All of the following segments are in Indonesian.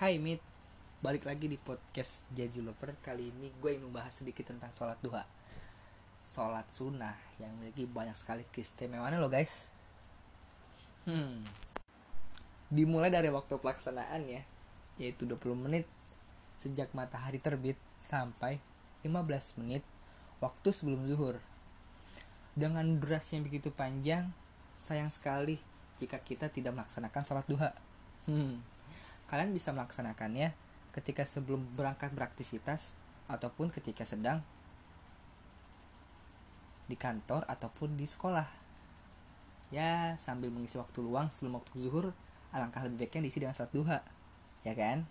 Hai Mit, balik lagi di podcast Jazzy Lover. Kali ini gue ingin membahas sedikit tentang sholat duha. Sholat sunnah yang memiliki banyak sekali keistimewaannya loh guys. Hmm. Dimulai dari waktu pelaksanaan ya Yaitu 20 menit sejak matahari terbit sampai 15 menit waktu sebelum zuhur. Dengan durasi yang begitu panjang Sayang sekali jika kita tidak melaksanakan sholat duha. Hmm Kalian bisa melaksanakannya ketika sebelum berangkat beraktivitas ataupun ketika sedang di kantor ataupun di sekolah. Ya, sambil mengisi waktu luang sebelum waktu zuhur, alangkah lebih baiknya diisi dengan sholat duha. Ya kan?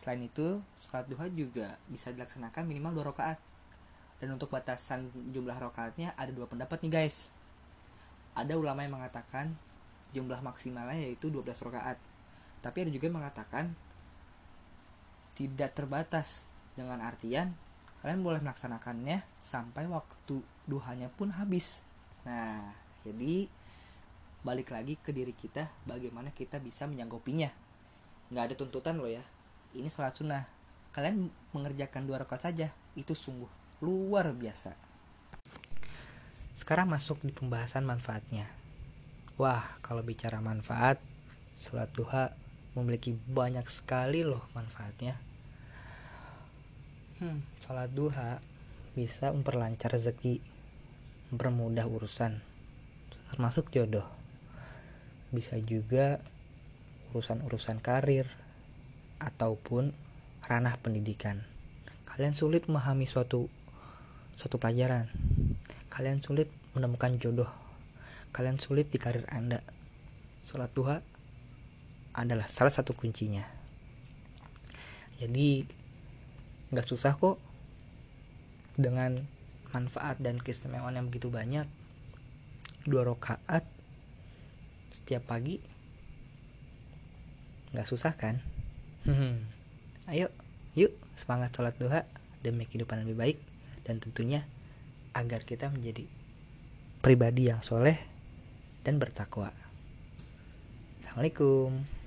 Selain itu, sholat duha juga bisa dilaksanakan minimal dua rakaat. Dan untuk batasan jumlah rakaatnya ada dua pendapat nih guys. Ada ulama yang mengatakan jumlah maksimalnya yaitu 12 rakaat tapi ada juga yang mengatakan tidak terbatas. Dengan artian kalian boleh melaksanakannya sampai waktu duhanya pun habis. Nah jadi balik lagi ke diri kita bagaimana kita bisa menyanggupinya. Nggak ada tuntutan loh ya. Ini sholat sunnah. Kalian mengerjakan dua rakaat saja itu sungguh luar biasa. Sekarang masuk di pembahasan manfaatnya. Wah kalau bicara manfaat sholat duha memiliki banyak sekali loh manfaatnya. Hmm, sholat duha bisa memperlancar rezeki mempermudah urusan termasuk jodoh. Bisa juga urusan-urusan karir ataupun ranah pendidikan. Kalian sulit memahami suatu suatu pelajaran. Kalian sulit menemukan jodoh. Kalian sulit di karir anda. Sholat duha adalah salah satu kuncinya. Jadi nggak susah kok dengan manfaat dan keistimewaan yang begitu banyak. Dua rakaat setiap pagi nggak susah kan? Ayo yuk semangat sholat duha demi kehidupan lebih baik dan tentunya agar kita menjadi pribadi yang soleh dan bertakwa. Assalamualaikum